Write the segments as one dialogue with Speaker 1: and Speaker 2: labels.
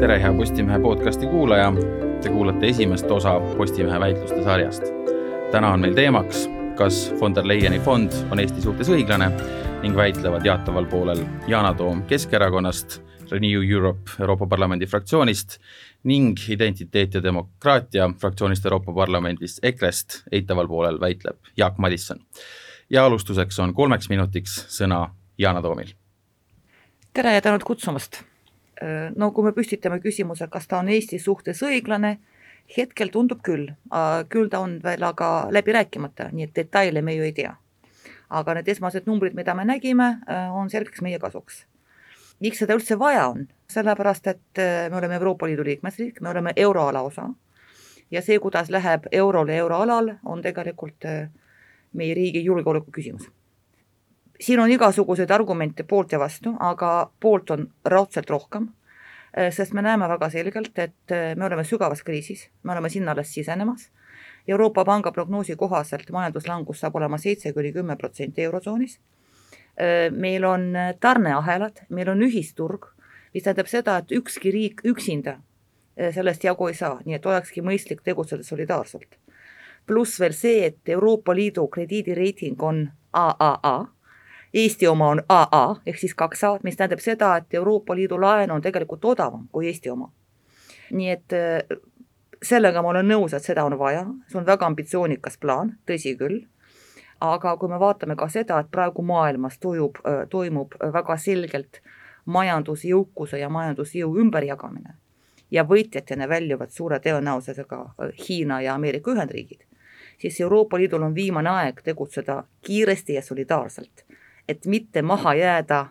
Speaker 1: tere, hea Postimehe podcasti kuulaja. Te kuulate esimest osa Postimehe väitluste sarjast. täna on meil teemaks, kas von der Leyeni fond on Eesti suhtes õiglane ning väitlevad jaataval poolel Yana Toom Keskerakonnast, Renew Europe Euroopa Parlamendi fraktsioonist ning Identiteet ja demokraatia fraktsioonist Euroopa Parlamendis EKRE-st eitaval poolel väitleb Jaak Madisson. ja alustuseks on kolmeks minutiks sõna Yana Toomil.
Speaker 2: tere ja tänud kutsumast no kui me püstitame küsimuse, kas ta on Eesti suhtes õiglane, hetkel tundub küll, küll ta on veel aga läbi rääkimata, nii et detaile me ju ei tea. aga need esmased numbrid, mida me nägime, äh, on selgeks meie kasuks. miks seda üldse vaja on? sellepärast, et äh, me oleme Euroopa Liidu liikmesriik, me oleme euroala osa ja see, kuidas läheb eurol ja euroalal, on tegelikult meie riigi julgeoleku küsimus siin on igasuguseid argumente poolt ja vastu, aga poolt on raudselt rohkem, eh, sest me näeme väga selgelt, et eh, me oleme sügavas kriisis, me oleme sinna alles sisenemas. Euroopa Panga prognoosi kohaselt majanduslangus saab olema seitse kuni kümme protsenti Eurotsoonis. Eh, meil on tarneahelad, meil on ühisturg, mis tähendab seda, et ükski riik üksinda sellest jagu ei saa, nii et olekski mõistlik tegutseda solidaarselt. pluss veel see, et Euroopa Liidu krediidireiting on AAA Eesti oma on AA ehk siis kaks A-d, mis tähendab seda, et Euroopa Liidu laen on tegelikult odavam kui Eesti oma. nii et äh, sellega ma olen nõus, et seda on vaja, see on väga ambitsioonikas plaan, tõsi küll, aga kui me vaatame ka seda, et praegu maailmas äh, toimub väga selgelt majandusjõukuse ja majandusjõu ümberjagamine ja võitjatena väljuvad suure tõenäosusega äh, Hiina ja Ameerika Ühendriigid, siis Euroopa Liidul on viimane aeg tegutseda kiiresti ja solidaarselt et mitte maha jääda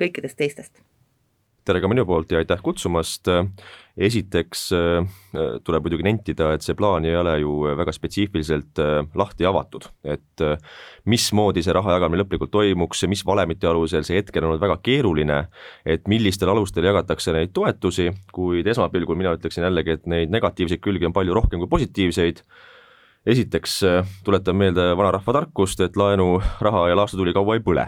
Speaker 2: kõikidest teistest
Speaker 3: tere ka minu poolt ja aitäh kutsumast. esiteks äh, tuleb muidugi nentida, et see plaan ei ole ju väga spetsiifiliselt äh, lahti avatud, et äh, mismoodi see raha jagamine lõplikult toimuks, mis valemite alusel, see hetkel on olnud väga keeruline, et millistel alustel jagatakse neid toetusi, kuid esmapilgul mina ütleksin jällegi, et neid negatiivseid külgi on palju rohkem kui positiivseid esiteks äh, tuletan meelde vanarahva tarkust, et laenuraha ja laastutuli kaua ei põle.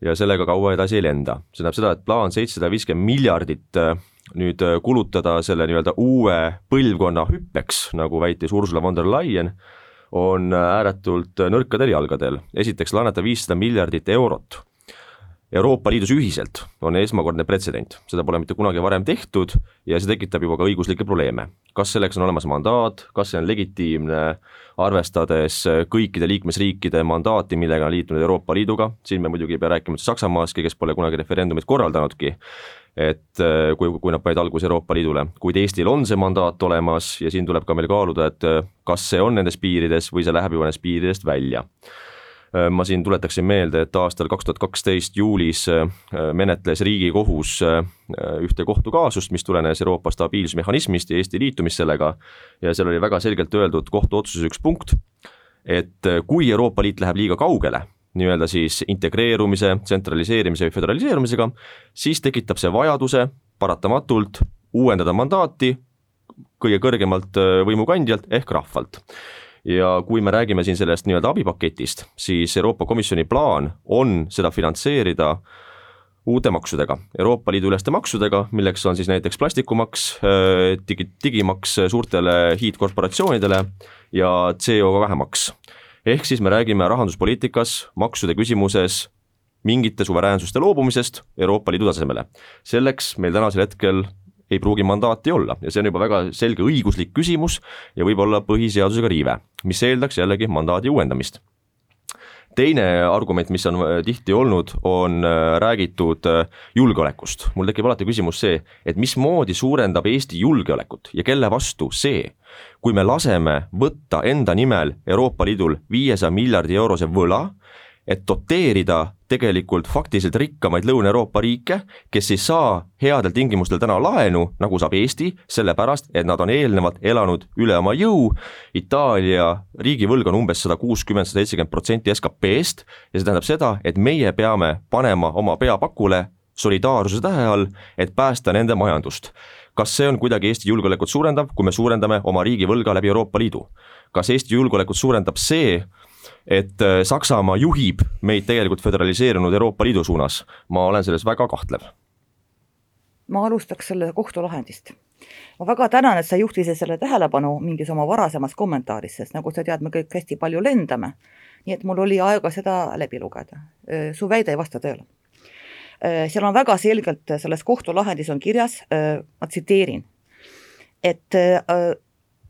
Speaker 3: ja sellega kaua edasi ei lenda, see tähendab seda, et plaan seitsesada viiskümmend miljardit äh, nüüd äh, kulutada selle nii-öelda uue põlvkonna hüppeks, nagu väitis Ursula von der Leyen, on ääretult nõrkadel jalgadel, esiteks laenata viissada miljardit eurot Euroopa Liidus ühiselt on esmakordne pretsedent, seda pole mitte kunagi varem tehtud ja see tekitab juba ka õiguslikke probleeme. kas selleks on olemas mandaat, kas see on legitiimne, arvestades kõikide liikmesriikide mandaati, millega on liitunud Euroopa Liiduga, siin me muidugi ei pea rääkima Saksamaastki, kes pole kunagi referendumit korraldanudki, et kui, kui nad panid alguse Euroopa Liidule, kuid Eestil on see mandaat olemas ja siin tuleb ka meil kaaluda, et kas see on nendes piirides või see läheb juba nendest piiridest välja ma siin tuletaksin meelde, et aastal kaks tuhat kaksteist juulis äh, menetles Riigikohus äh, ühte kohtukaasust, mis tulenes Euroopa stabiilsusmehhanismist ja Eesti liitumist sellega. Ja seal oli väga selgelt öeldud kohtuotsuses üks punkt, et kui Euroopa Liit läheb liiga kaugele, nii-öelda siis integreerumise, tsentraliseerimise või föderaliseerumisega, siis tekitab see vajaduse paratamatult uuendada mandaati kõige kõrgemalt võimukandjalt ehk rahvalt ja kui me räägime siin sellest nii-öelda abipaketist, siis Euroopa Komisjoni plaan on seda finantseerida uute maksudega, Euroopa Liidu üleste maksudega, milleks on siis näiteks plastikumaks, äh, digi, digimaks suurtele hiidkorporatsioonidele ja CO2 vähemaks. ehk siis me räägime rahanduspoliitikas, maksude küsimuses mingite suveräänsuste loobumisest Euroopa Liidu tasemele. selleks meil tänasel hetkel ei pruugi mandaati olla ja see on juba väga selge õiguslik küsimus ja võib-olla põhiseadusega riive, mis eeldaks jällegi mandaadi uuendamist teine argument, mis on äh, tihti olnud, on äh, räägitud äh, julgeolekust. mul tekib alati küsimus see, et mismoodi suurendab Eesti julgeolekut ja kelle vastu see, kui me laseme võtta enda nimel Euroopa Liidul viiesaja miljardi eurose võla et doteerida tegelikult faktiliselt rikkamaid Lõuna-Euroopa riike, kes ei saa headel tingimustel täna laenu, nagu saab Eesti, sellepärast et nad on eelnevalt elanud üle oma jõu. Itaalia riigivõlg on umbes sada kuuskümmend, sada seitsekümmend protsenti SKP-st ja see tähendab seda, et meie peame panema oma pea pakule solidaarsuse tähe all, et päästa nende majandust. kas see on kuidagi Eesti julgeolekut suurendav, kui me suurendame oma riigivõlga läbi Euroopa Liidu? kas Eesti julgeolekut suurendab see, et äh, Saksamaa juhib meid tegelikult föderaliseerunud Euroopa Liidu suunas, ma olen selles väga kahtlev
Speaker 2: ma alustaks selle kohtulahendist. ma väga tänan, et sa juhtisid selle tähelepanu mingis oma varasemas kommentaaris, sest nagu sa tead, me kõik hästi palju lendame, nii et mul oli aega seda läbi lugeda. su väide ei vasta tõele. seal on väga selgelt, selles kohtulahendis on kirjas, ma tsiteerin, et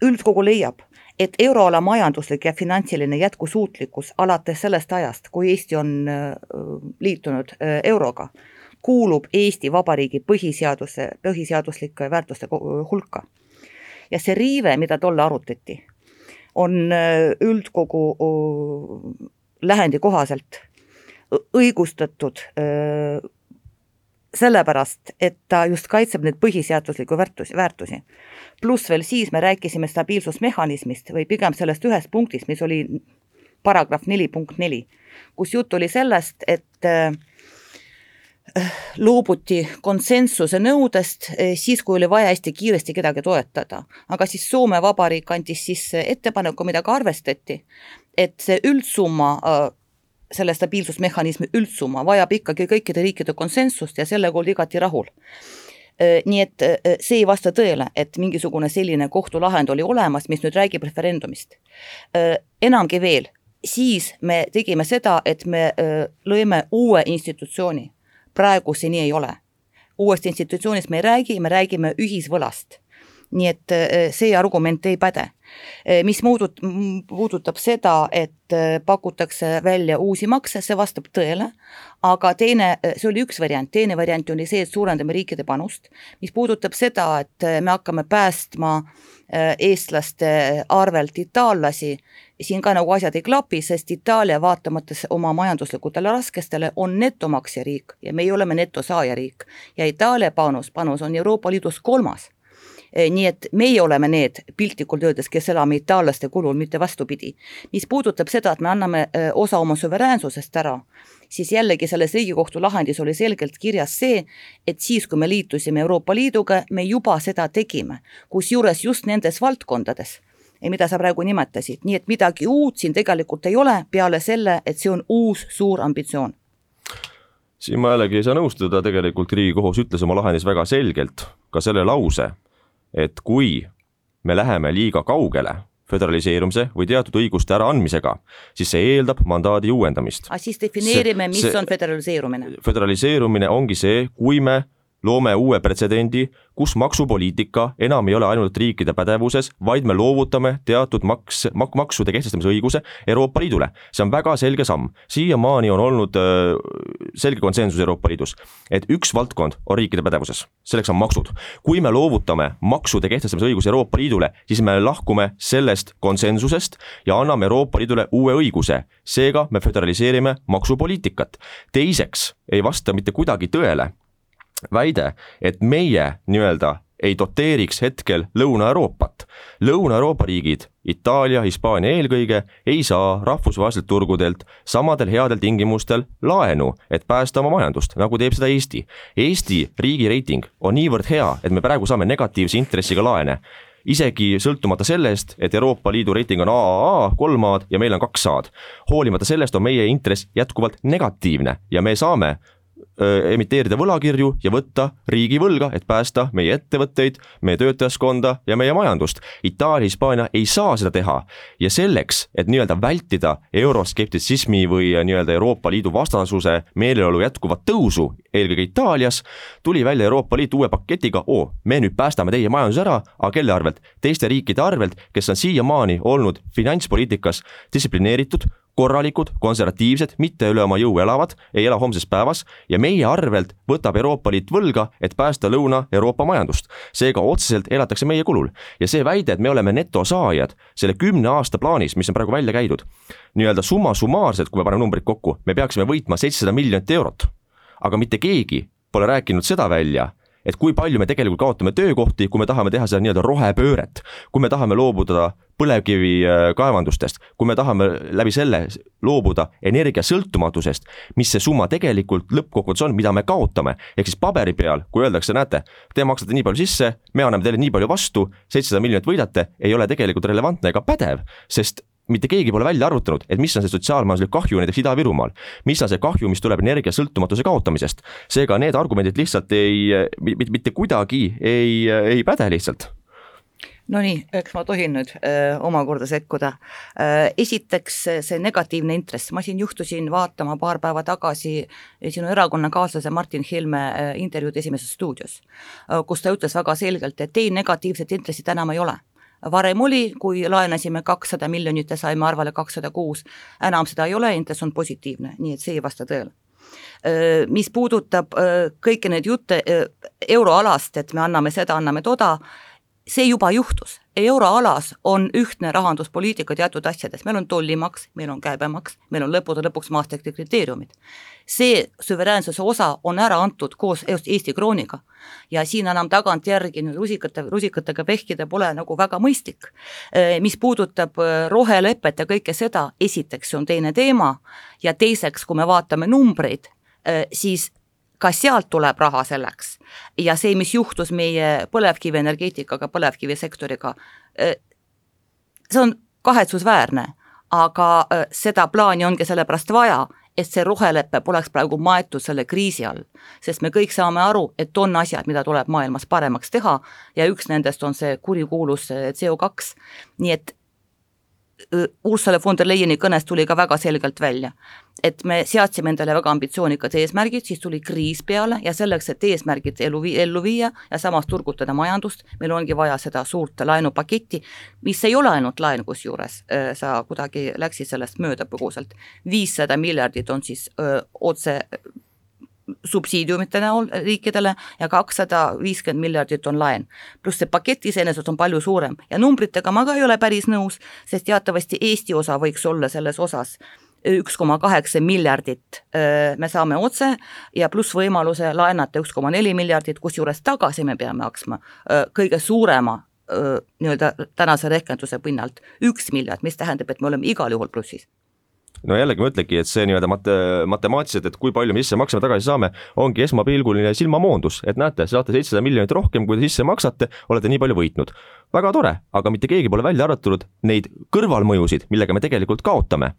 Speaker 2: üldkogu leiab, et euroala majanduslik ja finantsiline jätkusuutlikkus alates sellest ajast, kui Eesti on liitunud euroga, kuulub Eesti Vabariigi põhiseaduse, põhiseaduslike väärtuste hulka. ja see riive, mida tolle arutati, on üldkogu lähendi kohaselt õigustatud sellepärast, et ta just kaitseb neid põhiseaduslikku väärtusi, väärtusi. pluss veel siis me rääkisime stabiilsusmehhanismist või pigem sellest ühest punktist, mis oli paragrahv neli punkt neli, kus jutt oli sellest, et äh, loobuti konsensuse nõudest äh, siis, kui oli vaja hästi kiiresti kedagi toetada. aga siis Soome Vabariik andis sisse ettepaneku, mida ka arvestati, et see üldsumma äh, selle stabiilsusmehhanismi üldsumma vajab ikkagi kõikide riikide konsensust ja sellega oldi igati rahul. nii et see ei vasta tõele, et mingisugune selline kohtulahend oli olemas, mis nüüd räägib referendumist. enamgi veel, siis me tegime seda, et me lõime uue institutsiooni. praegu see nii ei ole. uuest institutsioonist me ei räägi, me räägime ühisvõlast. Nii et see argument ei päde. Eh, mis muudut-, puudutab seda, et eh, pakutakse välja uusi makse, see vastab tõele, aga teine, eh, see oli üks variant, teine variant oli see, et suurendame riikide panust, mis puudutab seda, et me hakkame päästma eestlaste arvelt itaallasi, siin ka nagu asjad ei klapi, sest Itaalia vaatamata oma majanduslikutele raskestele on netomaksjariik ja meie oleme netosaajariik. Ja Itaalia panus, panus on Euroopa Liidus kolmas. Eh, nii et meie oleme need piltlikult öeldes, kes elame itaallaste kulul, mitte vastupidi. mis puudutab seda, et me anname eh, osa oma suveräänsusest ära, siis jällegi selles Riigikohtu lahendis oli selgelt kirjas see, et siis, kui me liitusime Euroopa Liiduga, me juba seda tegime, kusjuures just nendes valdkondades mida sa praegu nimetasid, nii et midagi uut siin tegelikult ei ole, peale selle, et see on uus suur ambitsioon.
Speaker 3: Siin ma jällegi ei saa nõustuda, tegelikult Riigikohus ütles oma lahendis väga selgelt ka selle lause, et kui me läheme liiga kaugele föderaliseerumise või teatud õiguste äraandmisega, siis see eeldab mandaadi uuendamist.
Speaker 2: aga siis defineerime, mis see, on föderaliseerumine?
Speaker 3: föderaliseerumine ongi see, kui me loome uue pretsedendi, kus maksupoliitika enam ei ole ainult riikide pädevuses, vaid me loovutame teatud maks, mak-, maksude kehtestamise õiguse Euroopa Liidule. see on väga selge samm, siiamaani on olnud äh, selge konsensus Euroopa Liidus, et üks valdkond on riikide pädevuses, selleks on maksud. kui me loovutame maksude kehtestamise õiguse Euroopa Liidule, siis me lahkume sellest konsensusest ja anname Euroopa Liidule uue õiguse, seega me föderaliseerime maksupoliitikat. teiseks ei vasta mitte kuidagi tõele väide, et meie nii-öelda ei doteeriks hetkel Lõuna-Euroopat. Lõuna-Euroopa riigid, Itaalia, Hispaania eelkõige, ei saa rahvusvaheliselt turgudelt samadel headel tingimustel laenu, et päästa oma majandust, nagu teeb seda Eesti. Eesti riigi reiting on niivõrd hea, et me praegu saame negatiivse intressiga laene isegi sõltumata sellest, et Euroopa Liidu reiting on AAA, kolm A-d ja meil on kaks A-d. hoolimata sellest on meie intress jätkuvalt negatiivne ja me saame emiteerida võlakirju ja võtta riigivõlga, et päästa meie ettevõtteid, meie töötajaskonda ja meie majandust. Itaalia, Hispaania ei saa seda teha ja selleks, et nii-öelda vältida euroskeptitsismi või nii-öelda Euroopa Liidu vastasuse meeleolu jätkuvat tõusu, eelkõige Itaalias, tuli välja Euroopa Liit uue paketiga, oo, me nüüd päästame teie majanduse ära, aga kelle arvelt? teiste riikide arvelt, kes on siiamaani olnud finantspoliitikas distsiplineeritud, korralikud, konservatiivsed, mitte üle oma jõu elavad, ei ela homses päevas ja meie arvelt võtab Euroopa Liit võlga, et päästa Lõuna-Euroopa majandust. seega otseselt elatakse meie kulul ja see väide, et me oleme netosaajad selle kümne aasta plaanis, mis on praegu välja käidud, nii-öelda summa summaarselt, kui me paneme numbrid kokku, me peaksime võitma seitsesada miljonit eurot. aga mitte keegi pole rääkinud seda välja, et kui palju me tegelikult kaotame töökohti, kui me tahame teha seda nii-öelda rohepööret, kui me tahame loobuda põlevkivikaevandustest, kui me tahame läbi selle loobuda energiasõltumatusest, mis see summa tegelikult lõppkokkuvõttes on, mida me kaotame, ehk siis paberi peal, kui öeldakse, näete, te maksate nii palju sisse, me anname teile nii palju vastu, seitsesada miljonit võidate, ei ole tegelikult relevantne ega pädev, sest mitte keegi pole välja arvutanud, et mis on see sotsiaalmajanduslik kahju näiteks Ida-Virumaal. mis on see kahju, mis tuleb energiasõltumatuse kaotamisest. seega need argumendid lihtsalt ei, mitte kuidagi ei, ei päde lihtsalt
Speaker 2: Nonii, eks ma tohin nüüd öö, omakorda sekkuda. esiteks see negatiivne intress, ma siin juhtusin vaatama paar päeva tagasi sinu erakonnakaaslase Martin Helme intervjuud Esimeses stuudios, kus ta ütles väga selgelt, et ei, negatiivset intressi enam ei ole varem oli, kui laenasime kakssada miljonit ja saime arvele kakssada kuus, enam seda ei ole, intress on positiivne, nii et see ei vasta tõele. Mis puudutab kõiki neid jutte euroalast, et me anname seda, anname toda, see juba juhtus, euroalas on ühtne rahanduspoliitika teatud asjades, meil on tollimaks, meil on käibemaks, meil on lõppude lõpuks Maastrichti kriteeriumid. see suveräänsuse osa on ära antud koos Eesti krooniga ja siin enam tagantjärgi nüüd rusikate, rusikatega vehkida pole nagu väga mõistlik. mis puudutab äh, rohelepet ja kõike seda, esiteks see on teine teema ja teiseks, kui me vaatame numbreid, äh, siis ka sealt tuleb raha selleks. ja see, mis juhtus meie põlevkivienergeetikaga, põlevkivisektoriga, eh, see on kahetsusväärne, aga eh, seda plaani ongi sellepärast vaja, et see rohelepe poleks praegu maetud selle kriisi all. sest me kõik saame aru, et on asjad, mida tuleb maailmas paremaks teha ja üks nendest on see kurikuulus eh, CO2, nii et Ursula von der Leyeni kõnest tuli ka väga selgelt välja, et me seadsime endale väga ambitsioonikad eesmärgid, siis tuli kriis peale ja selleks, et eesmärgid elu, ellu viia ja samas turgutada majandust, meil ongi vaja seda suurt laenupaketti, mis ei ole ainult laen, kusjuures sa kuidagi läksid sellest mööda põgusalt. viissada miljardit on siis öö, otse subsiidiumite näol riikidele ja kakssada viiskümmend miljardit on laen. pluss see pakett iseenesest on palju suurem ja numbritega ma ka ei ole päris nõus, sest teatavasti Eesti osa võiks olla selles osas üks koma kaheksa miljardit me saame otse ja pluss võimaluse laenata üks koma neli miljardit, kusjuures tagasi me peame maksma kõige suurema nii-öelda tänase rehkenduse pinnalt üks miljard, mis tähendab, et me oleme igal juhul plussis
Speaker 3: no jällegi ma ütlengi, et see nii-öelda mate, matemaatiliselt, et kui palju me sisse maksame, tagasi saame, ongi esmapilguline silmamoondus, et näete, saate seitsesada miljonit rohkem, kui te sisse maksate, olete nii palju võitnud. väga tore, aga mitte keegi pole välja arvutanud neid kõrvalmõjusid, millega me tegelikult kaotame.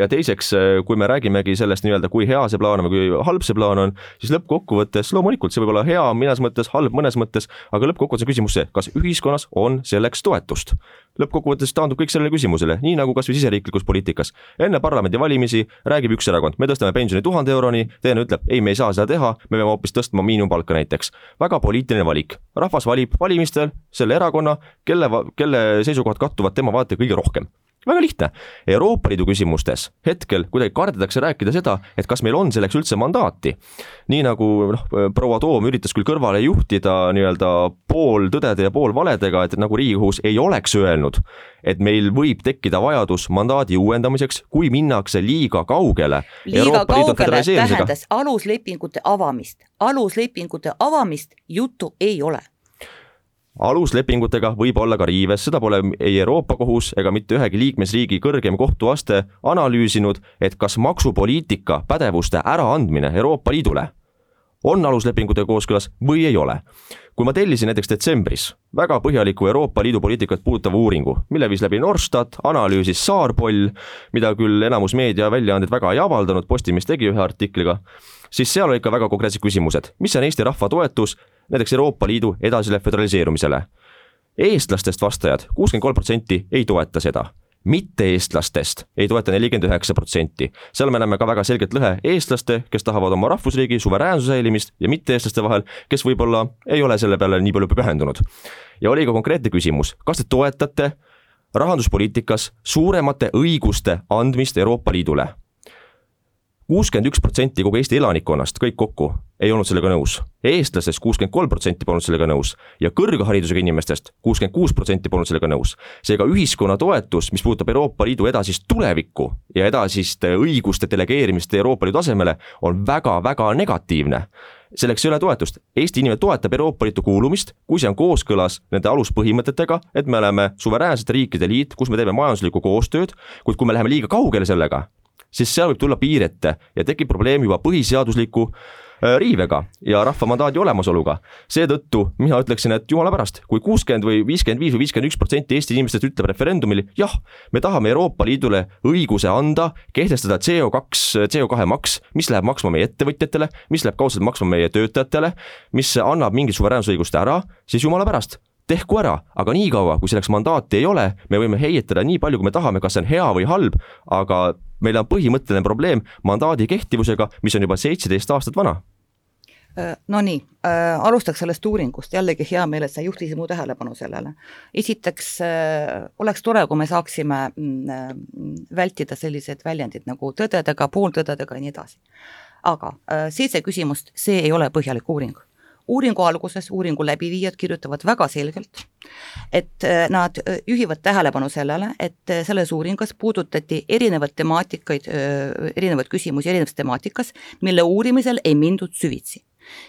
Speaker 3: ja, teiseks, kui me räägimegi sellest nii-öelda, kui hea see plaan on või kui halb see plaan on, siis lõppkokkuvõttes loomulikult see võib olla hea mõnes mõttes, halb mõnes mõttes, aga lõppkokkuvõttes on küsimus see, kas ühiskonnas on selleks toetust lõppkokkuvõttes taandub kõik sellele küsimusele, nii nagu kasvõi siseriiklikus poliitikas. Enne parlamendivalimisi räägib üks erakond, me tõstame pensioni tuhande euroni, teine ütleb, ei, me ei saa seda teha, me peame hoopis tõstma miinimumpalka näiteks. väga poliitiline valik, rahvas valib valimistel selle erakonna, kelle, kelle seisukohad kattuvad tema vaatega kõige rohkem väga lihtne, Euroopa Liidu küsimustes hetkel kuidagi kardetakse rääkida seda, et kas meil on selleks üldse mandaati. nii nagu noh, proua Toom üritas küll kõrvale juhtida nii-öelda pooltõdede ja poolvaledega, et nagu Riigikohus ei oleks öelnud, et meil võib tekkida vajadus mandaadi uuendamiseks, kui minnakse liiga kaugele.
Speaker 2: liiga kaugele tähendas aluslepingute avamist, aluslepingute avamist juttu ei ole
Speaker 3: aluslepingutega võib olla ka riives, seda pole ei Euroopa Kohus ega mitte ühegi liikmesriigi kõrgem kohtuaste analüüsinud, et kas maksupoliitika pädevuste äraandmine Euroopa Liidule on aluslepingutega kooskõlas või ei ole. kui ma tellisin näiteks detsembris väga põhjaliku Euroopa Liidu poliitikat puudutava uuringu, mille viis läbi Norstat, analüüsis Saarpoll, mida küll enamus meediaväljaanded väga ei avaldanud, Postimees tegi ühe artikliga, siis seal olid ka väga konkreetsed küsimused, mis on Eesti rahva toetus näiteks Euroopa Liidu edasile föderaliseerumisele. eestlastest vastajad, kuuskümmend kolm protsenti ei toeta seda mitte-eestlastest ei toeta nelikümmend üheksa protsenti. seal me näeme ka väga selget lõhe eestlaste, kes tahavad oma rahvusriigi suveräänsuse säilimist ja mitte-eestlaste vahel, kes võib-olla ei ole selle peale nii palju pühendunud. ja oli ka konkreetne küsimus, kas te toetate rahanduspoliitikas suuremate õiguste andmist Euroopa Liidule kuuskümmend üks protsenti kogu Eesti elanikkonnast, kõik kokku, ei olnud sellega nõus. eestlastest kuuskümmend kolm protsenti polnud sellega nõus ja kõrgharidusega inimestest kuuskümmend kuus protsenti polnud sellega nõus. seega ühiskonna toetus, mis puudutab Euroopa Liidu edasist tulevikku ja edasist õiguste delegeerimist Euroopa Liidu tasemele, on väga-väga negatiivne selleks ei ole toetust, Eesti inimene toetab Euroopa Liitu kuulumist, kui see on kooskõlas nende aluspõhimõtetega, et me oleme suveräänsete riikide liit, kus me teeme majanduslikku koostööd, kuid kui me läheme liiga kaugele sellega, siis seal võib tulla piir ette ja tekib probleem juba põhiseadusliku riivega ja rahva mandaadi olemasoluga. seetõttu mina ütleksin, et jumala pärast, kui kuuskümmend või viiskümmend viis või viiskümmend üks protsenti Eesti inimestest ütleb referendumil jah, me tahame Euroopa Liidule õiguse anda, kehtestada CO2, CO2 maks, mis läheb maksma meie ettevõtjatele, mis läheb kaudselt maksma meie töötajatele, mis annab mingit suveräänsusõigust ära, siis jumala pärast tehku ära, aga niikaua, kui selleks mandaati ei ole, me võime heietada nii palju, kui me tahame, kas see on hea või halb, aga meil on põhimõtteline probleem mandaadi kehtivusega, mis on juba seitseteist aastat vana
Speaker 2: äh, Nonii äh,, alustaks sellest uuringust, jällegi hea meel, et sa juhtisid mu tähelepanu sellele. esiteks äh, oleks tore, kui me saaksime mm, vältida sellised väljendid nagu tõdedega, pooltõdedega ja nii edasi. aga seitse küsimust, see ei ole põhjalik uuring uuringu alguses uuringu läbiviijad kirjutavad väga selgelt, et äh, nad äh, juhivad tähelepanu sellele, et äh, selles uuringus puudutati erinevaid temaatikaid, erinevaid küsimusi erinevas temaatikas, mille uurimisel ei mindud süvitsi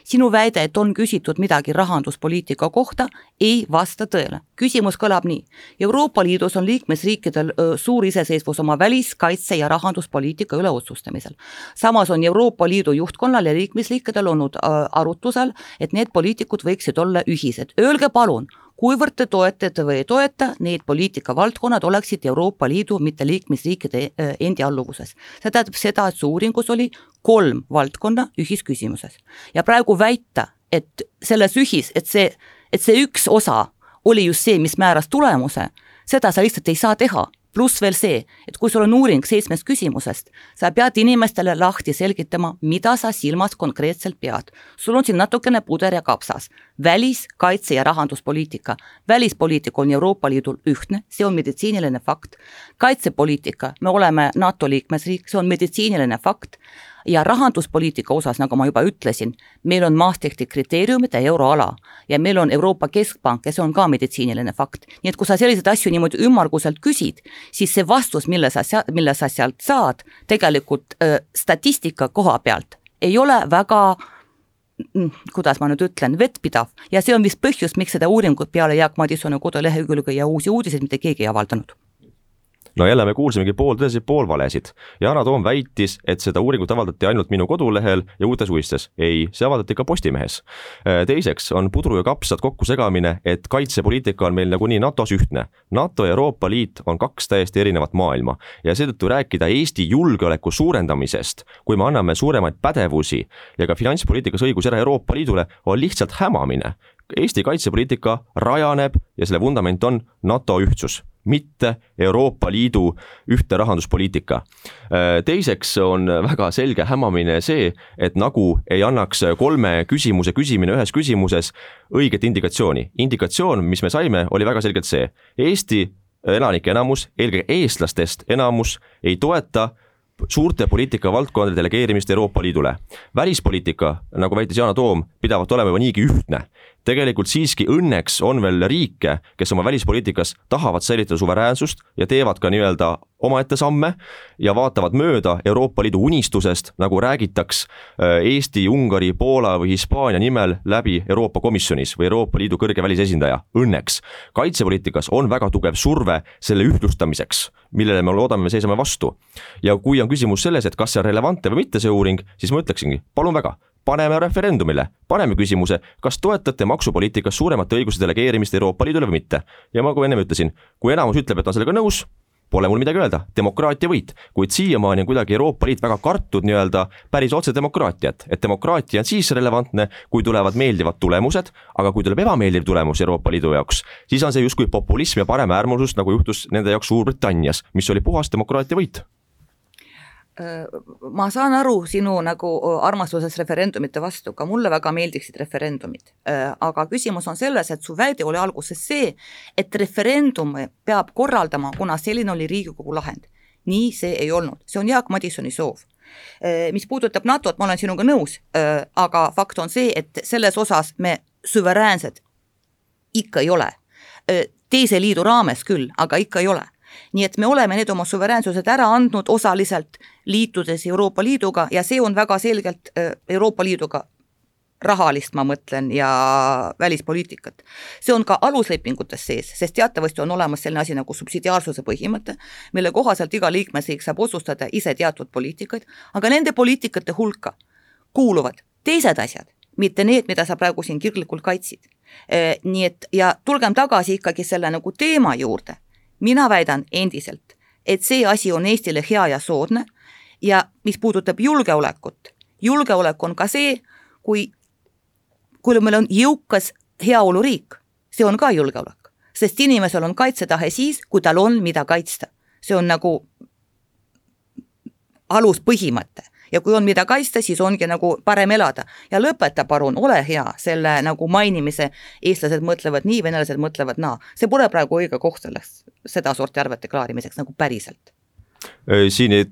Speaker 2: sinu väide, et on küsitud midagi rahanduspoliitika kohta, ei vasta tõele. küsimus kõlab nii. Euroopa Liidus on liikmesriikidel suur iseseisvus oma välis-, kaitse- ja rahanduspoliitika üle otsustamisel. samas on Euroopa Liidu juhtkonnal ja liikmesriikidel olnud arutusel, et need poliitikud võiksid olla ühised. Öelge palun, kuivõrd te toetate või ei toeta, need poliitikavaldkonnad oleksid Euroopa Liidu, mitte liikmesriikide äh, endi alluvuses. see tähendab seda, et su uuringus oli kolm valdkonna ühisküsimuses. ja praegu väita, et selles ühis, et see, et see üks osa oli just see, mis määras tulemuse, seda sa lihtsalt ei saa teha pluss veel see, et kui sul on uuring seitsmest küsimusest, sa pead inimestele lahti selgitama, mida sa silmas konkreetselt pead. sul on siin natukene puder ja kapsas. välis, kaitse ja rahanduspoliitika. välispoliitika on Euroopa Liidul ühtne, see on meditsiiniline fakt. kaitsepoliitika, me oleme NATO liikmesriik, see on meditsiiniline fakt ja rahanduspoliitika osas, nagu ma juba ütlesin, meil on Maastrichti kriteeriumid ja euroala. Ja meil on Euroopa Keskpank ja see on ka meditsiiniline fakt. nii et kui sa selliseid asju niimoodi ümmarguselt küsid, siis see vastus, mille sa, mille sa sealt saad, tegelikult äh, statistika koha pealt ei ole väga mm, kuidas ma nüüd ütlen, vettpidav. Ja see on vist põhjus, miks seda uuringut peale Jaak Madisoni kodulehekülge ja Uusi uudiseid mitte keegi ei avaldanud
Speaker 3: no jälle me kuulsimegi pooltõdesid, poolvalesid. Yana Toom väitis, et seda uuringut avaldati ainult minu kodulehel ja Uutes Uudistes. ei, see avaldati ka Postimehes. Äh, teiseks on pudru ja kapsad kokkusegamine, et kaitsepoliitika on meil nagunii NATO-s ühtne. NATO ja Euroopa Liit on kaks täiesti erinevat maailma ja seetõttu rääkida Eesti julgeoleku suurendamisest, kui me anname suuremaid pädevusi ja ka finantspoliitikas õigusi ära Euroopa Liidule, on lihtsalt hämamine. Eesti kaitsepoliitika rajaneb ja selle vundament on NATO ühtsus mitte Euroopa Liidu ühtne rahanduspoliitika. teiseks on väga selge hämamine see, et nagu ei annaks kolme küsimuse küsimine ühes küsimuses õiget indikatsiooni. indikatsioon, mis me saime, oli väga selgelt see, Eesti elanike enamus, eelkõige eestlastest enamus ei toeta suurte poliitikavaldkondade delegeerimist Euroopa Liidule. välispoliitika, nagu väitis Yana Toom, pidavat olema juba niigi ühtne tegelikult siiski õnneks on veel riike, kes oma välispoliitikas tahavad säilitada suveräänsust ja teevad ka nii-öelda omaette samme ja vaatavad mööda Euroopa Liidu unistusest, nagu räägitaks äh, Eesti, Ungari, Poola või Hispaania nimel läbi Euroopa Komisjonis või Euroopa Liidu kõrge välisesindaja, õnneks. kaitsepoliitikas on väga tugev surve selle ühtlustamiseks, millele me loodame, me seisame vastu. ja kui on küsimus selles, et kas see on relevantne või mitte, see uuring, siis ma ütleksingi, palun väga, paneme referendumile, paneme küsimuse, kas toetate maksupoliitikas suuremate õiguste delegeerimist Euroopa Liidule või mitte. ja ma, kui ennem ütlesin, kui enamus ütleb, et on sellega nõus, pole mul midagi öelda, demokraatia võit, kuid siiamaani on kuidagi Euroopa Liit väga kartnud nii-öelda päris otse demokraatiat, et demokraatia on siis relevantne, kui tulevad meeldivad tulemused, aga kui tuleb ebameeldiv tulemus Euroopa Liidu jaoks, siis on see justkui populism ja paremäärmuslus, nagu juhtus nende jaoks Suurbritannias, mis oli puhas demokraatia võit
Speaker 2: ma saan aru sinu nagu armastusest referendumite vastu, ka mulle väga meeldiksid referendumid. Äh, aga küsimus on selles, et su väide oli alguses see, et referendum peab korraldama, kuna selline oli Riigikogu lahend. nii see ei olnud, see on Jaak Madisoni soov. Äh, mis puudutab NATO-t, ma olen sinuga nõus, aga fakt on see, et selles osas me suveräänsed ikka ei ole. teise liidu raames küll, aga ikka ei ole nii et me oleme need oma suveräänsused ära andnud osaliselt, liitudes Euroopa Liiduga ja see on väga selgelt äh, Euroopa Liiduga rahalist, ma mõtlen, ja välispoliitikat. see on ka aluslepingutes sees, sest teatavasti on olemas selline asi nagu subsidiaarsuse põhimõte, mille kohaselt iga liikmesriik saab otsustada ise teatud poliitikaid, aga nende poliitikate hulka kuuluvad teised asjad, mitte need, mida sa praegu siin kirglikult kaitsid. nii et ja tulgem tagasi ikkagi selle nagu teema juurde. Mina väidan endiselt, et see asi on Eestile hea ja soodne. Ja mis puudutab julgeolekut, julgeolek on ka see, kui, kui meil on jõukas heaoluriik, see on ka julgeolek, sest inimesel on kaitsetahe siis, kui tal on, mida kaitsta. see on nagu aluspõhimõte ja kui on, mida kaitsta, siis ongi nagu parem elada. ja lõpeta palun, ole hea, selle nagu mainimise, eestlased mõtlevad nii, venelased mõtlevad naa. see pole praegu õige koht selleks, sedasorti arvete klaarimiseks nagu päriselt.
Speaker 3: siin ei,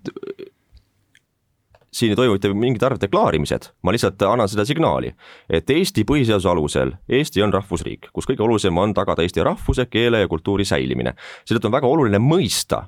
Speaker 3: siin ei toimu mitte mingid arvete klaarimised, ma lihtsalt annan seda signaali, et Eesti põhiseaduse alusel Eesti on rahvusriik, kus kõige olulisem on tagada eesti rahvuse, keele ja kultuuri säilimine. seetõttu on väga oluline mõista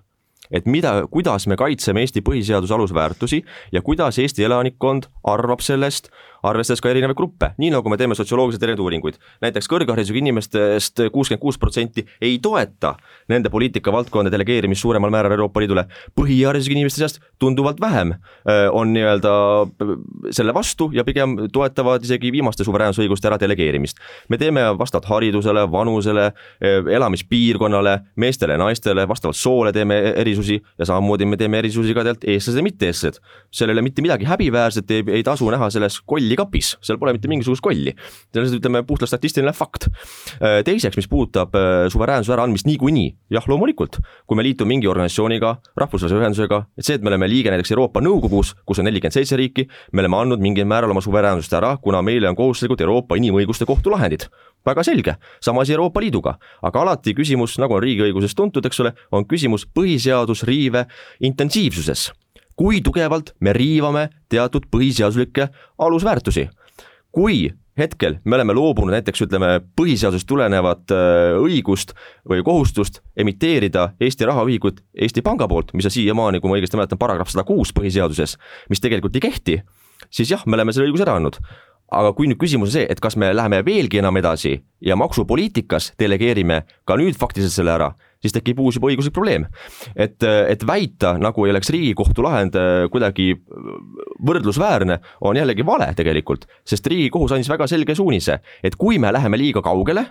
Speaker 3: et mida, kuidas me kaitseme Eesti põhiseaduse alusväärtusi ja kuidas Eesti elanikkond arvab sellest arvestades ka erinevaid gruppe, nii nagu me teeme sotsioloogiliselt erinevaid uuringuid. näiteks kõrgharidusega inimestest kuuskümmend kuus protsenti ei toeta nende poliitikavaldkondade delegeerimist suuremal määral Euroopa Liidule. põhiharidusega inimeste seast tunduvalt vähem äh, on nii-öelda äh, selle vastu ja pigem toetavad isegi viimaste suveräänsusõiguste ära delegeerimist. me teeme vastavalt haridusele, vanusele, äh, elamispiirkonnale, meestele ja naistele, vastavalt soole teeme erisusi ja samamoodi me teeme erisusi ka tegelikult eestlased ja mitte-eestlased. seal ei ole mitte midagi häbiväärset, ei, ei tasu näha selles kolli kolli kapis, seal pole mitte mingisugust kolli. see on lihtsalt ütleme puhtalt statistiline fakt. Äh, teiseks, mis puudutab äh, suveräänsuse äraandmist niikuinii, jah, loomulikult, kui me liitume mingi organisatsiooniga, rahvusvahelise ühendusega, et see, et me oleme liige näiteks Euroopa Nõukogus, kus on nelikümmend seitse riiki, me oleme andnud mingil määral oma suveräänsust ära, kuna meile on kohustuslikud Euroopa Inimõiguste Kohtu lahendid väga selge, sama asi Euroopa Liiduga, aga alati küsimus, nagu on riigiõiguses tuntud, eks ole, on küsimus põhiseadusriive intensiivsuses kui tugevalt me riivame teatud põhiseaduslikke alusväärtusi. kui hetkel me oleme loobunud näiteks ütleme põhiseadusest tulenevat äh, õigust või kohustust emiteerida Eesti rahaühikud Eesti Panga poolt, mis on siiamaani, kui ma õigesti mäletan, paragrahv sada kuus põhiseaduses, mis tegelikult ei kehti, siis jah, me oleme selle õiguse ära andnud aga kui nüüd küsimus on see, et kas me läheme veelgi enam edasi ja maksupoliitikas delegeerime ka nüüd faktiliselt selle ära, siis tekib uus juba õiguslik probleem. et, et väita, nagu ei oleks Riigikohtu lahend äh, kuidagi võrdlusväärne, on jällegi vale tegelikult, sest Riigikohus andis väga selge suunise, et kui me läheme liiga kaugele,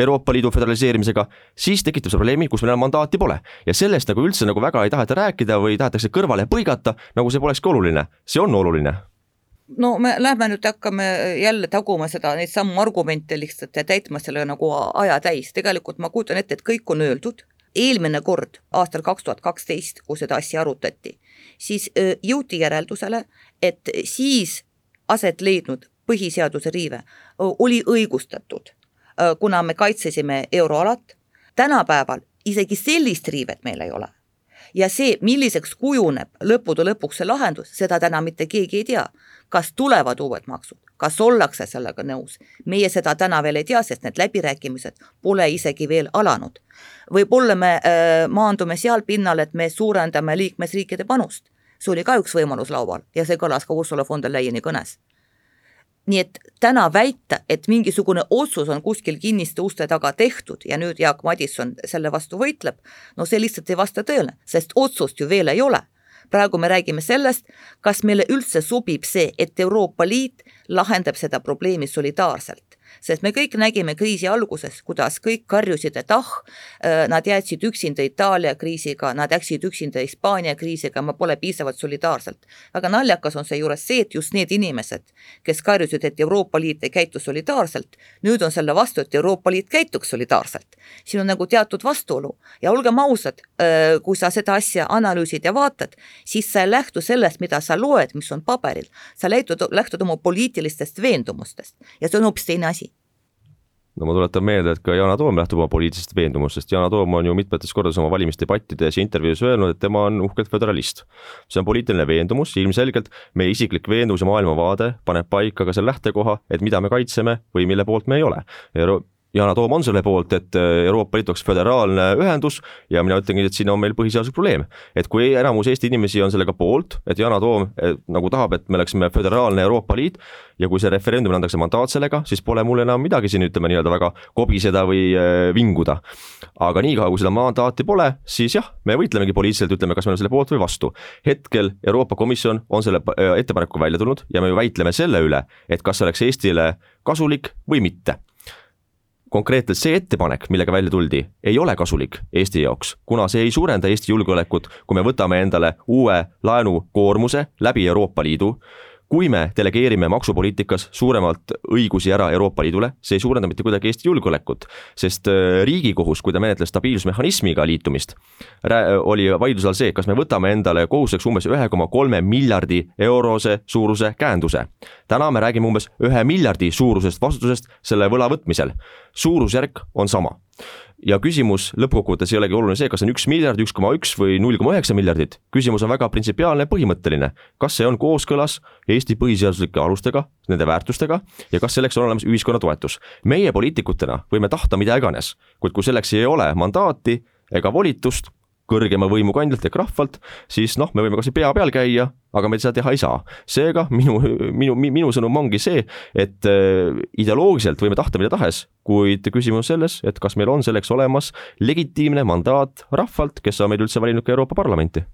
Speaker 3: Euroopa Liidu föderaliseerimisega, siis tekitab see probleemi, kus meil enam mandaati pole. ja sellest nagu üldse nagu väga ei taheta rääkida või tahetakse kõrvale põigata, nagu see polekski oluline, see on oluline
Speaker 2: no me lähme nüüd hakkame jälle taguma seda, neid samu argumente lihtsalt ja täitma selle nagu aja täis, tegelikult ma kujutan ette, et kõik on öeldud, eelmine kord, aastal kaks tuhat kaksteist, kui seda asja arutati, siis jõuti järeldusele, et siis aset leidnud põhiseaduse riive oli õigustatud, kuna me kaitsesime euroalat, tänapäeval isegi sellist riivet meil ei ole. Ja see, milliseks kujuneb lõppude lõpuks see lahendus, seda täna mitte keegi ei tea kas tulevad uued maksud, kas ollakse sellega nõus, meie seda täna veel ei tea, sest need läbirääkimised pole isegi veel alanud. võib-olla me äh, maandume seal pinnal, et me suurendame liikmesriikide panust, see oli ka üks võimalus laual ja see kõlas ka Ursula von der Leyeni kõnes. Nii et täna väita, et mingisugune otsus on kuskil kinniste uste taga tehtud ja nüüd Jaak Madisson selle vastu võitleb, no see lihtsalt ei vasta tõele, sest otsust ju veel ei ole praegu me räägime sellest, kas meile üldse sobib see, et Euroopa Liit lahendab seda probleemi solidaarselt sest me kõik nägime kriisi alguses, kuidas kõik karjusid, et ah, äh, nad jätsid üksinda Itaalia kriisiga, nad jätsid üksinda Hispaania kriisiga, ma pole piisavalt solidaarselt. väga naljakas on seejuures see, et just need inimesed, kes karjusid, et Euroopa Liit ei käitu solidaarselt, nüüd on selle vastu, et Euroopa Liit käituks solidaarselt. siin on nagu teatud vastuolu ja olgem ausad, äh, kui sa seda asja analüüsid ja vaatad, siis sa ei lähtu sellest, mida sa loed, mis on paberil, sa lähtud, lähtud oma poliitilistest veendumustest ja see on hoopis teine asi
Speaker 3: no ma tuletan meelde, et ka Yana Toom lähtub oma poliitilistest veendumustest, Yana Toom on ju mitmetes kordades oma valimisdebattides ja intervjuus öelnud, et tema on uhkelt föderalist. see on poliitiline veendumus, ilmselgelt meie isiklik veendumus ja maailmavaade paneb paika ka selle lähtekoha, et mida me kaitseme või mille poolt me ei ole. Euro Yana Toom on selle poolt, et äh, Euroopa Liit oleks föderaalne ühendus ja mina ütlengi, et siin on meil põhiseaduslik probleem. et kui enamus Eesti inimesi on sellega poolt, et Yana Toom et, nagu tahab, et me oleksime föderaalne Euroopa Liit ja kui see referendumil antakse mandaat sellega, siis pole mul enam midagi siin ütleme nii-öelda väga kobiseda või äh, vinguda. aga niikaua, kui seda mandaati pole, siis jah, me võitlemegi poliitiliselt, ütleme, kas me oleme selle poolt või vastu. hetkel Euroopa Komisjon on selle äh, ettepanekuga välja tulnud ja me ju väitleme selle üle, et kas see oleks Eestile kasulik või mitte konkreetselt see ettepanek, millega välja tuldi, ei ole kasulik Eesti jaoks, kuna see ei suurenda Eesti julgeolekut, kui me võtame endale uue laenukoormuse läbi Euroopa Liidu kui me delegeerime maksupoliitikas suuremalt õigusi ära Euroopa Liidule, see ei suurenda mitte kuidagi Eesti julgeolekut, sest äh, Riigikohus, kui ta menetles stabiilsusmehhanismiga liitumist, oli vaidluse all see, kas me võtame endale kohustuseks umbes ühe koma kolme miljardi eurose suuruse käenduse. täna me räägime umbes ühe miljardi suurusest vastutusest selle võla võtmisel, suurusjärk on sama ja küsimus lõppkokkuvõttes ei olegi oluline see, kas on üks miljard, üks koma üks või null koma üheksa miljardit, küsimus on väga printsipiaalne, põhimõtteline. kas see on kooskõlas Eesti põhiseaduslike alustega, nende väärtustega ja kas selleks on olemas ühiskonna toetus? meie poliitikutena võime tahta mida iganes, kuid kui selleks ei ole mandaati ega volitust, kõrgema võimu kandjalt ehk rahvalt, siis noh, me võime kas või pea peal käia, aga me seda teha ei saa. seega minu, minu, minu sõnum ongi see, et äh, ideoloogiliselt võime tahta mida tahes, kuid küsimus selles, et kas meil on selleks olemas legitiimne mandaat rahvalt, kes on meid üldse valinud ka Euroopa Parlamenti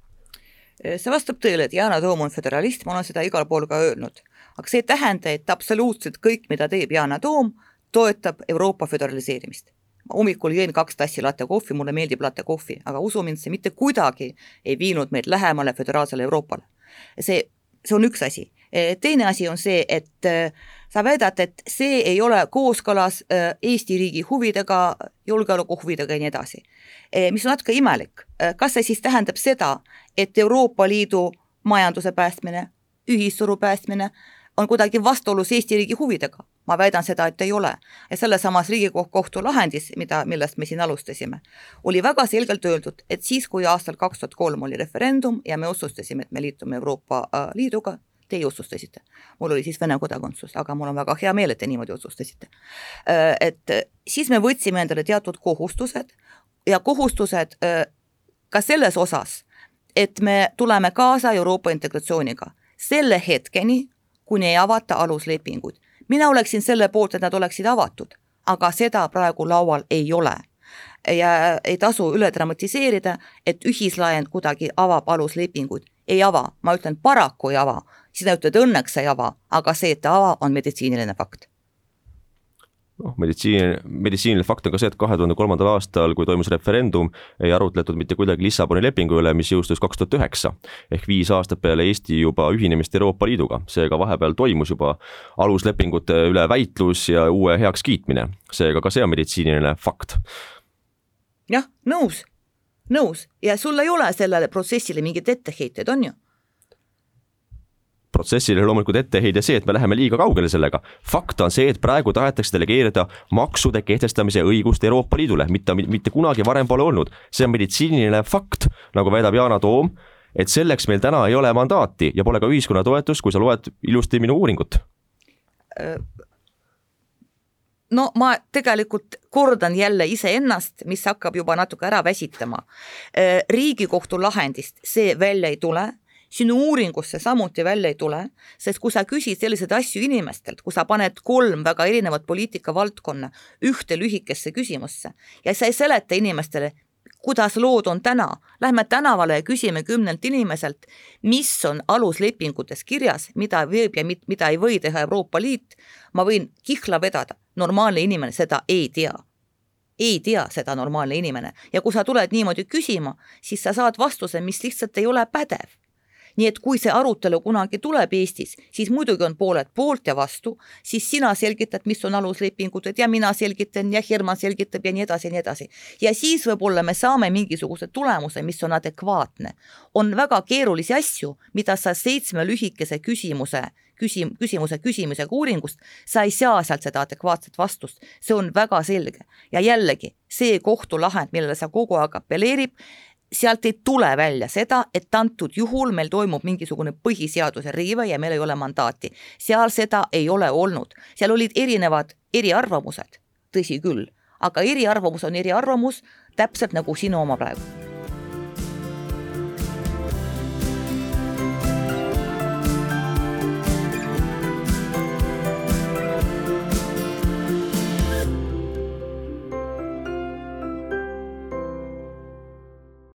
Speaker 2: see vastab tõele, et Yana Toom on föderalist, ma olen seda igal pool ka öelnud. aga see ei tähenda, et absoluutselt kõik, mida teeb Yana Toom, toetab Euroopa föderaliseerimist hommikul jõin kaks tassi latte kohvi, mulle meeldib latte kohvi, aga usu mind, see mitte kuidagi ei viinud meid lähemale föderaalsele Euroopale. see, see on üks asi. E, teine asi on see, et e, sa väidad, et see ei ole kooskõlas e, Eesti riigi huvidega, julgeolekuhuvidega ja nii edasi. mis on natuke imelik, kas see siis tähendab seda, et Euroopa Liidu majanduse päästmine, ühisturu päästmine on kuidagi vastuolus Eesti riigi huvidega? Ma väidan seda, et ei ole. ja sellesamas Riigikohtu lahendis, mida, millest me siin alustasime, oli väga selgelt öeldud, et siis, kui aastal kaks tuhat kolm oli referendum ja me otsustasime, et me liitume Euroopa äh, Liiduga, teie otsustasite. mul oli siis Vene kodakondsus, aga mul on väga hea meel, et te niimoodi otsustasite. Äh, et siis me võtsime endale teatud kohustused ja kohustused äh, ka selles osas, et me tuleme kaasa Euroopa integratsiooniga selle hetkeni, kuni ei avata aluslepinguid. Mina oleksin selle poolt, et nad oleksid avatud, aga seda praegu laual ei ole. ja ei tasu üle dramatiseerida, et ühislaen kuidagi avab aluslepinguid. ei ava, ma ütlen paraku ei ava, sina ütled õnneks ei ava, aga see, et ta ava, on meditsiiniline fakt
Speaker 3: noh, meditsiin, meditsiiniline fakt on ka see, et kahe tuhande kolmandal aastal, kui toimus referendum, ei arutletud mitte kuidagi Lissaboni lepingu üle, mis jõustus kaks tuhat üheksa. ehk viis aastat peale Eesti juba ühinemist Euroopa Liiduga, seega vahepeal toimus juba aluslepingute üle väitlus ja uue heakskiitmine, seega ka see on meditsiiniline fakt.
Speaker 2: jah, nõus, nõus. Ja sul ei ole sellele protsessile mingeid etteheiteid, on ju
Speaker 3: protsessile loomulikult etteheide see, et me läheme liiga kaugele sellega. fakt on see, et praegu tahetakse delegeerida maksude kehtestamise õigust Euroopa Liidule, mitte, mitte kunagi varem pole olnud. see on meditsiiniline fakt, nagu väidab Yana Toom, et selleks meil täna ei ole mandaati ja pole ka ühiskonna toetust, kui sa loed ilusti minu uuringut
Speaker 2: no ma tegelikult kordan jälle iseennast, mis hakkab juba natuke ära väsitama. riigikohtu lahendist see välja ei tule sinu uuringust see samuti välja ei tule, sest kui sa küsid selliseid asju inimestelt, kui sa paned kolm väga erinevat poliitikavaldkonna ühte lühikesse küsimusse ja sa ei seleta inimestele, kuidas lood on täna, lähme tänavale ja küsime kümnelt inimeselt, mis on aluslepingutes kirjas, mida võib ja mida ei või teha Euroopa Liit, ma võin kihla vedada, normaalne inimene seda ei tea. Ei tea seda normaalne inimene. Ja kui sa tuled niimoodi küsima, siis sa saad vastuse, mis lihtsalt ei ole pädev nii et kui see arutelu kunagi tuleb Eestis, siis muidugi on pooled poolt ja vastu, siis sina selgitad, mis on aluslepingud ja mina selgitan ja Herman selgitab ja nii edasi ja nii edasi. ja siis võib-olla me saame mingisuguse tulemuse, mis on adekvaatne. on väga keerulisi asju, mida sa seitsme lühikese küsimuse küsim-, küsimuse küsimisega uuringust, sa ei saa sealt seda adekvaatset vastust, see on väga selge. ja jällegi, see kohtulahend, millele sa kogu aeg apelleerib, sealt ei tule välja seda, et antud juhul meil toimub mingisugune põhiseaduse riive ja meil ei ole mandaati. seal seda ei ole olnud, seal olid erinevad eriarvamused, tõsi küll, aga eriarvamus on eriarvamus, täpselt nagu sinu oma praegu